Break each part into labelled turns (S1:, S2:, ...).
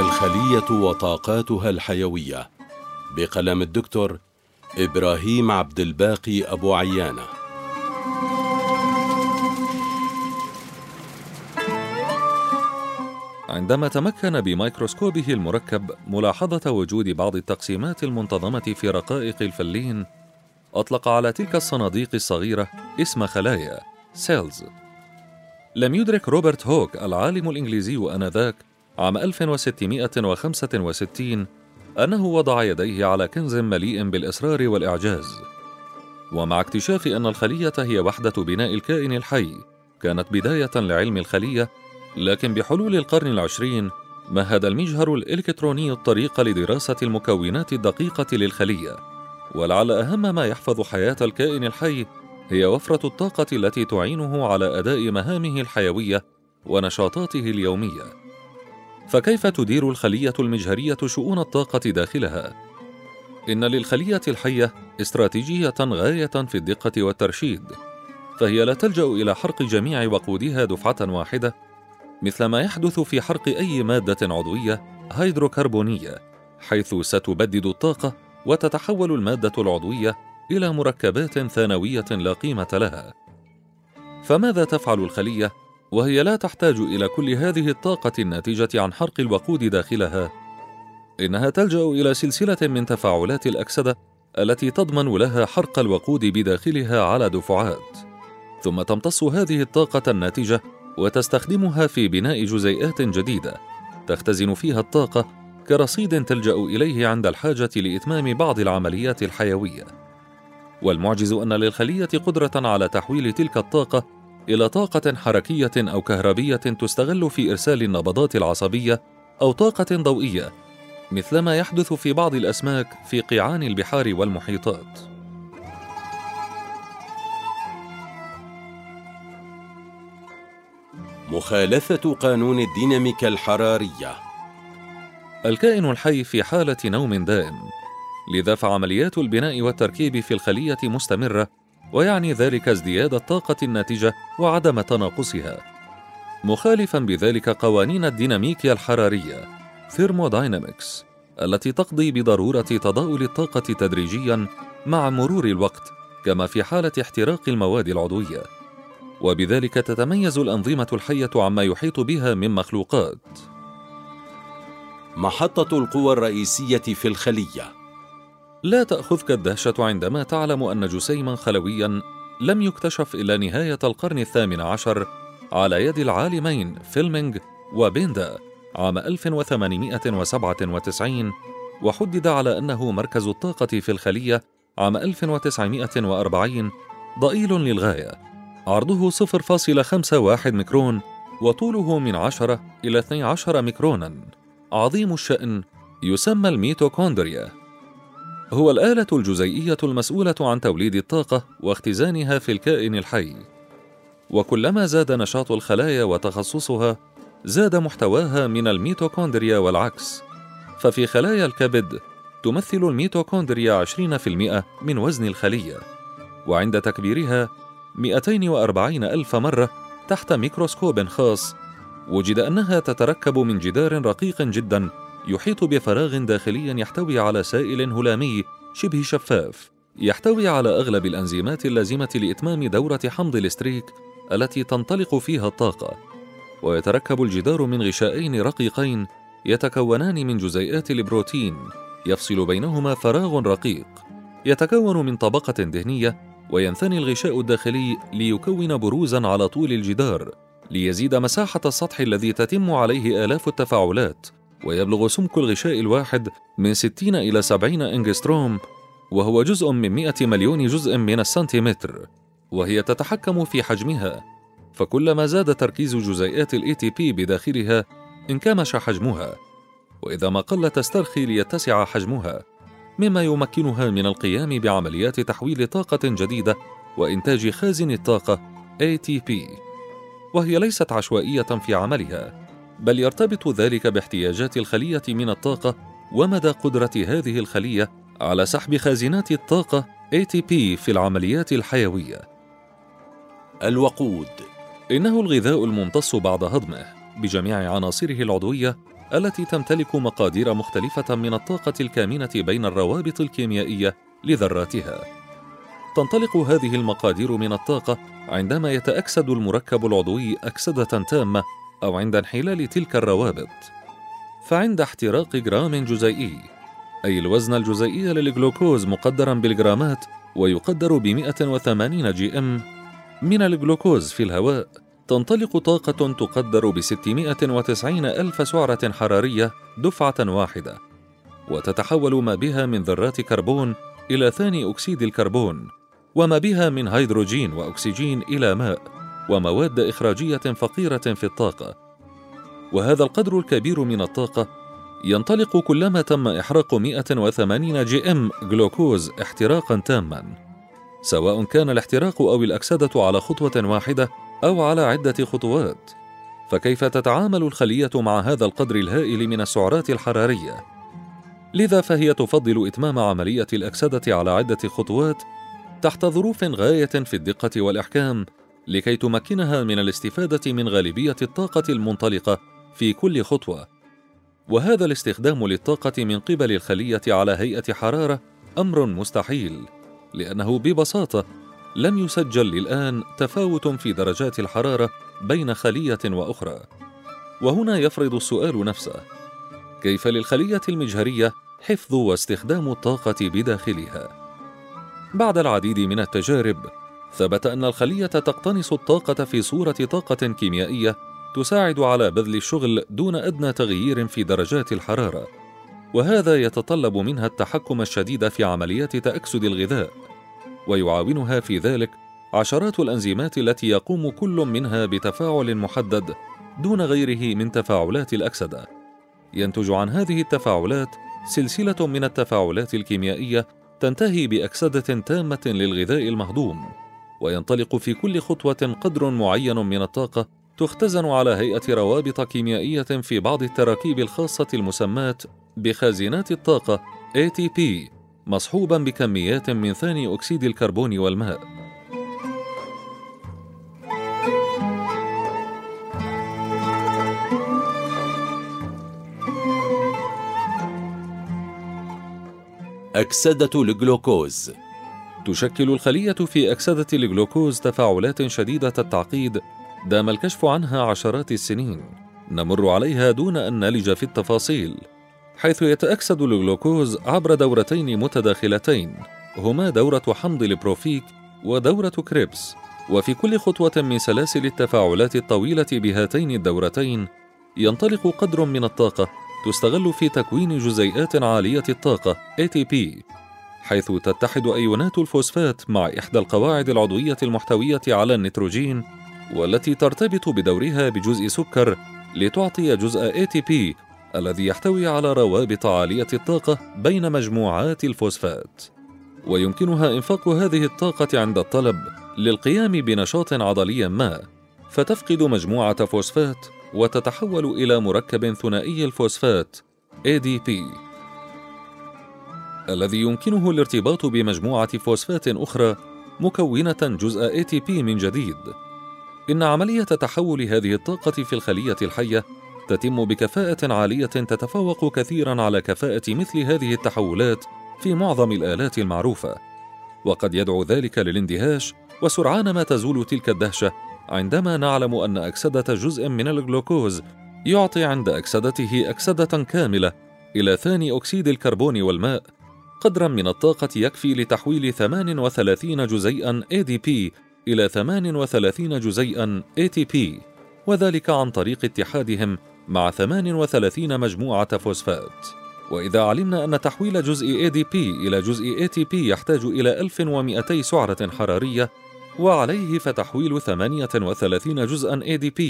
S1: الخلية وطاقاتها الحيوية بقلم الدكتور إبراهيم عبد الباقي أبو عيانة.
S2: عندما تمكن بميكروسكوبه المركب ملاحظة وجود بعض التقسيمات المنتظمة في رقائق الفلين أطلق على تلك الصناديق الصغيرة اسم خلايا سيلز. لم يدرك روبرت هوك العالم الإنجليزي آنذاك عام 1665 أنه وضع يديه على كنز مليء بالإصرار والإعجاز ومع اكتشاف أن الخلية هي وحدة بناء الكائن الحي كانت بداية لعلم الخلية لكن بحلول القرن العشرين مهد المجهر الإلكتروني الطريق لدراسة المكونات الدقيقة للخلية ولعل أهم ما يحفظ حياة الكائن الحي هي وفرة الطاقة التي تعينه على أداء مهامه الحيوية ونشاطاته اليومية. فكيف تدير الخلية المجهرية شؤون الطاقة داخلها؟ إن للخلية الحية استراتيجية غاية في الدقة والترشيد، فهي لا تلجأ إلى حرق جميع وقودها دفعة واحدة، مثل ما يحدث في حرق أي مادة عضوية هيدروكربونية، حيث ستبدد الطاقة وتتحول المادة العضوية إلى مركبات ثانوية لا قيمة لها فماذا تفعل الخلية وهي لا تحتاج إلى كل هذه الطاقة الناتجة عن حرق الوقود داخلها. إنها تلجأ إلى سلسلة من تفاعلات الأكسدة التي تضمن لها حرق الوقود بداخلها على دفعات. ثم تمتص هذه الطاقة الناتجة وتستخدمها في بناء جزيئات جديدة تختزن فيها الطاقة كرصيد تلجأ إليه عند الحاجة لإتمام بعض العمليات الحيوية. والمعجز أن للخلية قدرة على تحويل تلك الطاقة إلى طاقة حركية أو كهربية تستغل في إرسال النبضات العصبية أو طاقة ضوئية مثل ما يحدث في بعض الأسماك في قيعان البحار والمحيطات.
S1: مخالفة قانون الديناميكا الحرارية.
S2: الكائن الحي في حالة نوم دائم لذا فعمليات البناء والتركيب في الخلية مستمرة ويعني ذلك ازدياد الطاقة الناتجة وعدم تناقصها. مخالفا بذلك قوانين الديناميكيا الحرارية ثيرموداينامكس التي تقضي بضرورة تضاؤل الطاقة تدريجيا مع مرور الوقت كما في حالة احتراق المواد العضوية. وبذلك تتميز الأنظمة الحية عما يحيط بها من مخلوقات.
S1: محطة القوى الرئيسية في الخلية.
S2: لا تأخذك الدهشة عندما تعلم أن جسيما خلويا لم يكتشف إلى نهاية القرن الثامن عشر على يد العالمين فيلمينغ وبيندا عام 1897 وحدد على أنه مركز الطاقة في الخلية عام 1940 ضئيل للغاية. عرضه 0.51 ميكرون وطوله من 10 إلى 12 ميكرونا. عظيم الشأن يسمى الميتوكوندريا. هو الآلة الجزيئية المسؤولة عن توليد الطاقة واختزانها في الكائن الحي. وكلما زاد نشاط الخلايا وتخصصها، زاد محتواها من الميتوكوندريا والعكس. ففي خلايا الكبد تمثل الميتوكوندريا 20% من وزن الخلية، وعند تكبيرها 240 ألف مرة تحت ميكروسكوب خاص، وجد أنها تتركب من جدار رقيق جدا يحيط بفراغ داخلي يحتوي على سائل هلامي شبه شفاف. يحتوي على أغلب الأنزيمات اللازمة لإتمام دورة حمض الستريك التي تنطلق فيها الطاقة. ويتركب الجدار من غشائين رقيقين يتكونان من جزيئات البروتين. يفصل بينهما فراغ رقيق. يتكون من طبقة دهنية وينثني الغشاء الداخلي ليكون بروزا على طول الجدار ليزيد مساحة السطح الذي تتم عليه آلاف التفاعلات. ويبلغ سمك الغشاء الواحد من 60 إلى 70 إنجستروم وهو جزء من 100 مليون جزء من السنتيمتر وهي تتحكم في حجمها. فكلما زاد تركيز جزيئات ال ATP بداخلها انكمش حجمها. وإذا ما قل تسترخي ليتسع حجمها مما يمكنها من القيام بعمليات تحويل طاقة جديدة وإنتاج خازن الطاقة ATP وهي ليست عشوائية في عملها. بل يرتبط ذلك باحتياجات الخلية من الطاقة ومدى قدرة هذه الخلية على سحب خازنات الطاقة ATP في العمليات الحيوية.
S1: الوقود
S2: إنه الغذاء الممتص بعد هضمه بجميع عناصره العضوية التي تمتلك مقادير مختلفة من الطاقة الكامنة بين الروابط الكيميائية لذراتها. تنطلق هذه المقادير من الطاقة عندما يتأكسد المركب العضوي أكسدة تامة أو عند انحلال تلك الروابط. فعند احتراق جرام جزيئي أي الوزن الجزيئي للجلوكوز مقدرا بالجرامات ويقدر ب 180 gm من الجلوكوز في الهواء تنطلق طاقة تقدر ب 690 ألف سعرة حرارية دفعة واحدة وتتحول ما بها من ذرات كربون إلى ثاني أكسيد الكربون وما بها من هيدروجين وأكسجين إلى ماء ومواد إخراجية فقيرة في الطاقة. وهذا القدر الكبير من الطاقة ينطلق كلما تم إحراق 180 جي إم جلوكوز احتراقا تاما. سواء كان الاحتراق أو الأكسدة على خطوة واحدة أو على عدة خطوات. فكيف تتعامل الخلية مع هذا القدر الهائل من السعرات الحرارية؟ لذا فهي تفضل إتمام عملية الأكسدة على عدة خطوات تحت ظروف غاية في الدقة والإحكام لكي تمكنها من الاستفادة من غالبية الطاقة المنطلقة في كل خطوة. وهذا الاستخدام للطاقة من قبل الخلية على هيئة حرارة أمر مستحيل، لأنه ببساطة لم يسجل للآن تفاوت في درجات الحرارة بين خلية وأخرى. وهنا يفرض السؤال نفسه: كيف للخلية المجهرية حفظ واستخدام الطاقة بداخلها؟ بعد العديد من التجارب، ثبت أن الخلية تقتنص الطاقة في صورة طاقة كيميائية تساعد على بذل الشغل دون أدنى تغيير في درجات الحرارة، وهذا يتطلب منها التحكم الشديد في عمليات تأكسد الغذاء، ويعاونها في ذلك عشرات الأنزيمات التي يقوم كل منها بتفاعل محدد دون غيره من تفاعلات الأكسدة. ينتج عن هذه التفاعلات سلسلة من التفاعلات الكيميائية تنتهي بأكسدة تامة للغذاء المهضوم، وينطلق في كل خطوة قدر معين من الطاقة تختزن على هيئة روابط كيميائية في بعض التراكيب الخاصة المسماة بخازنات الطاقة ATP مصحوبا بكميات من ثاني أكسيد الكربون والماء.
S1: أكسدة الجلوكوز.
S2: تشكل الخلية في أكسدة الجلوكوز تفاعلات شديدة التعقيد دام الكشف عنها عشرات السنين. نمر عليها دون أن نلج في التفاصيل حيث يتأكسد الجلوكوز عبر دورتين متداخلتين. هما دورة حمض البيروفيك ودورة كريبس. وفي كل خطوة من سلاسل التفاعلات الطويلة بهاتين الدورتين ينطلق قدر من الطاقة تستغل في تكوين جزيئات عالية الطاقة ATP حيث تتحد أيونات الفوسفات مع إحدى القواعد العضوية المحتوية على النيتروجين والتي ترتبط بدورها بجزء سكر لتعطي جزء ATP الذي يحتوي على روابط عالية الطاقة بين مجموعات الفوسفات. ويمكنها إنفاق هذه الطاقة عند الطلب للقيام بنشاط عضلي ما فتفقد مجموعة فوسفات وتتحول إلى مركب ثنائي الفوسفات ADP الذي يمكنه الارتباط بمجموعة فوسفات أخرى مكونة جزء ATP من جديد. إن عملية تحول هذه الطاقة في الخلية الحية تتم بكفاءة عالية تتفوق كثيرا على كفاءة مثل هذه التحولات في معظم الآلات المعروفة. وقد يدعو ذلك للاندهاش وسرعان ما تزول تلك الدهشة عندما نعلم أن أكسدة جزء من الجلوكوز يعطي عند أكسدته أكسدة كاملة إلى ثاني أكسيد الكربون والماء قدرا من الطاقة يكفي لتحويل 38 جزيئا ADP إلى 38 جزيئا ATP وذلك عن طريق اتحادهم مع 38 مجموعة فوسفات. وإذا علمنا أن تحويل جزء ADP إلى جزء ATP يحتاج إلى 1200 سعرة حرارية وعليه فتحويل 38 جزءا ADP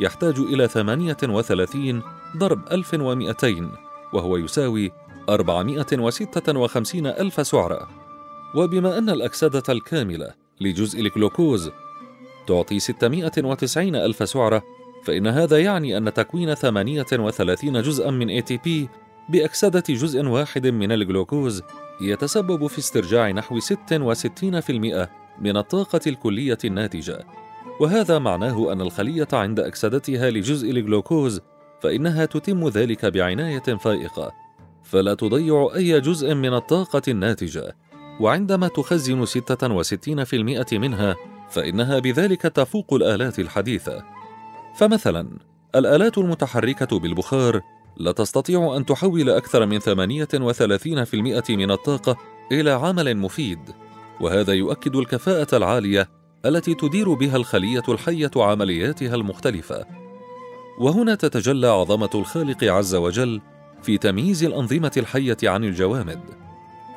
S2: يحتاج إلى 38 ضرب 1200 وهو يساوي 456 ألف سعرة. وبما أن الأكسدة الكاملة لجزء الجلوكوز تعطي 690 ألف سعرة فإن هذا يعني أن تكوين 38 جزءا من ATP بأكسدة جزء واحد من الجلوكوز يتسبب في استرجاع نحو 66% من الطاقة الكلية الناتجة. وهذا معناه أن الخلية عند أكسدتها لجزء الجلوكوز فإنها تتم ذلك بعناية فائقة. فلا تضيع أي جزء من الطاقة الناتجة. وعندما تخزن 66% منها فإنها بذلك تفوق الآلات الحديثة. فمثلا الآلات المتحركة بالبخار لا تستطيع أن تحول أكثر من 38% من الطاقة إلى عمل مفيد. وهذا يؤكد الكفاءة العالية التي تدير بها الخلية الحية عملياتها المختلفة. وهنا تتجلى عظمة الخالق عز وجل في تمييز الأنظمة الحية عن الجوامد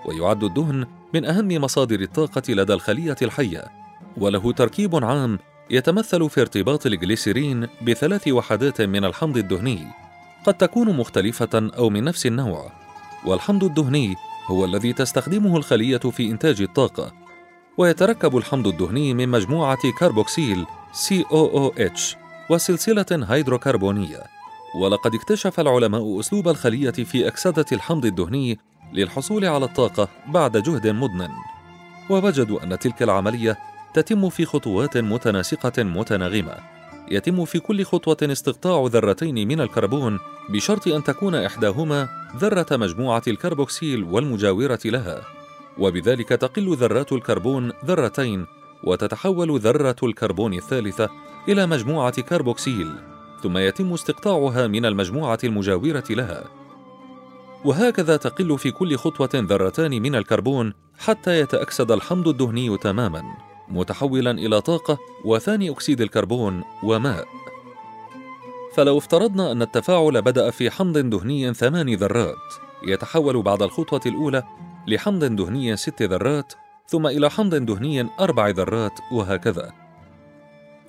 S2: ويعد الدهن من أهم مصادر الطاقة لدى الخلية الحية وله تركيب عام يتمثل في ارتباط الجليسيرين بثلاث وحدات من الحمض الدهني قد تكون مختلفة أو من نفس النوع والحمض الدهني هو الذي تستخدمه الخلية في إنتاج الطاقة ويتركب الحمض الدهني من مجموعة كاربوكسيل COOH وسلسلة هيدروكربونية. ولقد اكتشف العلماء أسلوب الخلية في أكسدة الحمض الدهني للحصول على الطاقة بعد جهد مضن ووجدوا أن تلك العملية تتم في خطوات متناسقة متناغمة. يتم في كل خطوة استقطاع ذرتين من الكربون بشرط أن تكون إحداهما ذرة مجموعة الكربوكسيل والمجاورة لها. وبذلك تقل ذرات الكربون ذرتين وتتحول ذرة الكربون الثالثة إلى مجموعة كربوكسيل. ثم يتم استقطاعها من المجموعة المجاورة لها. وهكذا تقل في كل خطوة ذرتان من الكربون حتى يتأكسد الحمض الدهني تماما متحولا إلى طاقة وثاني أكسيد الكربون وماء. فلو افترضنا أن التفاعل بدأ في حمض دهني ثمان ذرات يتحول بعد الخطوة الأولى لحمض دهني ست ذرات ثم إلى حمض دهني أربع ذرات وهكذا.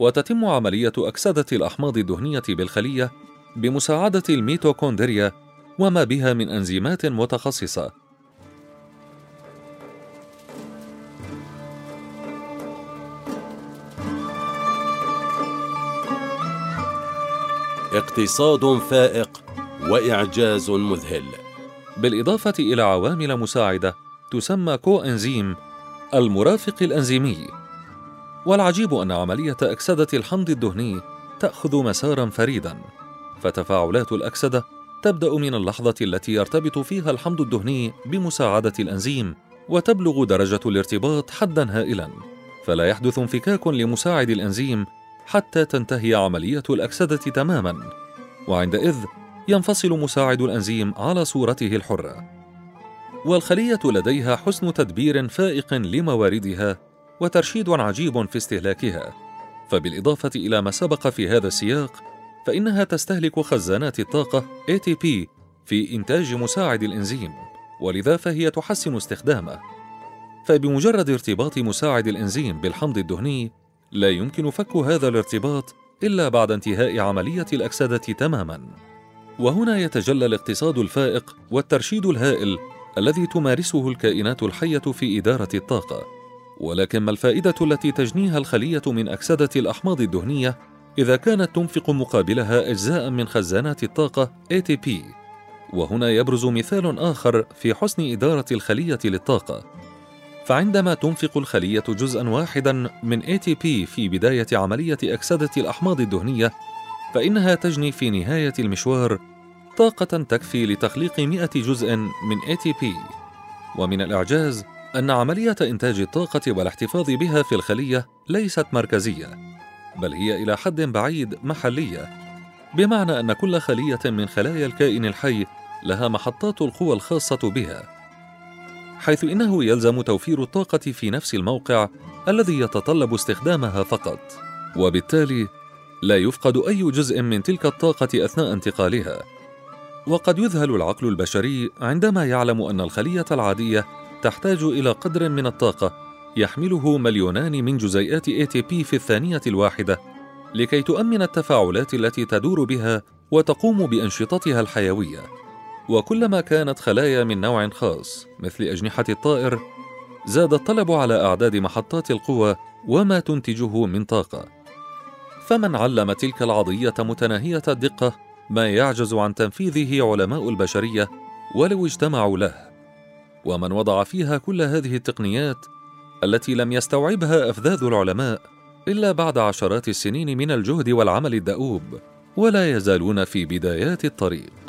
S2: وتتم عملية أكسدة الأحماض الدهنية بالخلية بمساعدة الميتوكوندريا وما بها من أنزيمات متخصصة.
S1: اقتصاد فائق وإعجاز مذهل.
S2: بالإضافة إلى عوامل مساعدة تسمى كو أنزيم المرافق الأنزيمي. والعجيب أن عملية أكسدة الحمض الدهني تأخذ مسارا فريدا فتفاعلات الأكسدة تبدأ من اللحظة التي يرتبط فيها الحمض الدهني بمساعدة الأنزيم وتبلغ درجة الارتباط حدا هائلا. فلا يحدث انفكاك لمساعد الأنزيم حتى تنتهي عملية الأكسدة تماما. وعندئذ ينفصل مساعد الأنزيم على صورته الحرة. والخلية لديها حسن تدبير فائق لمواردها وترشيد عجيب في استهلاكها. فبالإضافة إلى ما سبق في هذا السياق فإنها تستهلك خزانات الطاقة ATP في إنتاج مساعد الإنزيم ولذا فهي تحسن استخدامه. فبمجرد ارتباط مساعد الإنزيم بالحمض الدهني لا يمكن فك هذا الارتباط إلا بعد انتهاء عملية الأكسدة تماماً. وهنا يتجلى الاقتصاد الفائق والترشيد الهائل الذي تمارسه الكائنات الحية في إدارة الطاقة. ولكن ما الفائدة التي تجنيها الخلية من أكسدة الأحماض الدهنية إذا كانت تنفق مقابلها أجزاء من خزانات الطاقة ATP وهنا يبرز مثال آخر في حسن إدارة الخلية للطاقة. فعندما تنفق الخلية جزءا واحدا من ATP في بداية عملية أكسدة الأحماض الدهنية فإنها تجني في نهاية المشوار طاقة تكفي لتخليق 100 جزء من ATP ومن الإعجاز أن عملية إنتاج الطاقة والاحتفاظ بها في الخلية ليست مركزية بل هي إلى حد بعيد محلية بمعنى أن كل خلية من خلايا الكائن الحي لها محطات القوى الخاصة بها حيث إنه يلزم توفير الطاقة في نفس الموقع الذي يتطلب استخدامها فقط. وبالتالي لا يفقد أي جزء من تلك الطاقة أثناء انتقالها. وقد يذهل العقل البشري عندما يعلم أن الخلية العادية تحتاج إلى قدر من الطاقة. يحمله مليونان من جزيئات ATP في الثانية الواحدة لكي تؤمن التفاعلات التي تدور بها وتقوم بأنشطتها الحيوية. وكلما كانت خلايا من نوع خاص مثل أجنحة الطائر زاد الطلب على أعداد محطات القوى وما تنتجه من طاقة. فمن علم تلك العضية متناهية الدقة ما يعجز عن تنفيذه علماء البشرية ولو اجتمعوا له. ومن وضع فيها كل هذه التقنيات التي لم يستوعبها أفذاذ العلماء إلا بعد عشرات السنين من الجهد والعمل الدؤوب ولا يزالون في بدايات الطريق.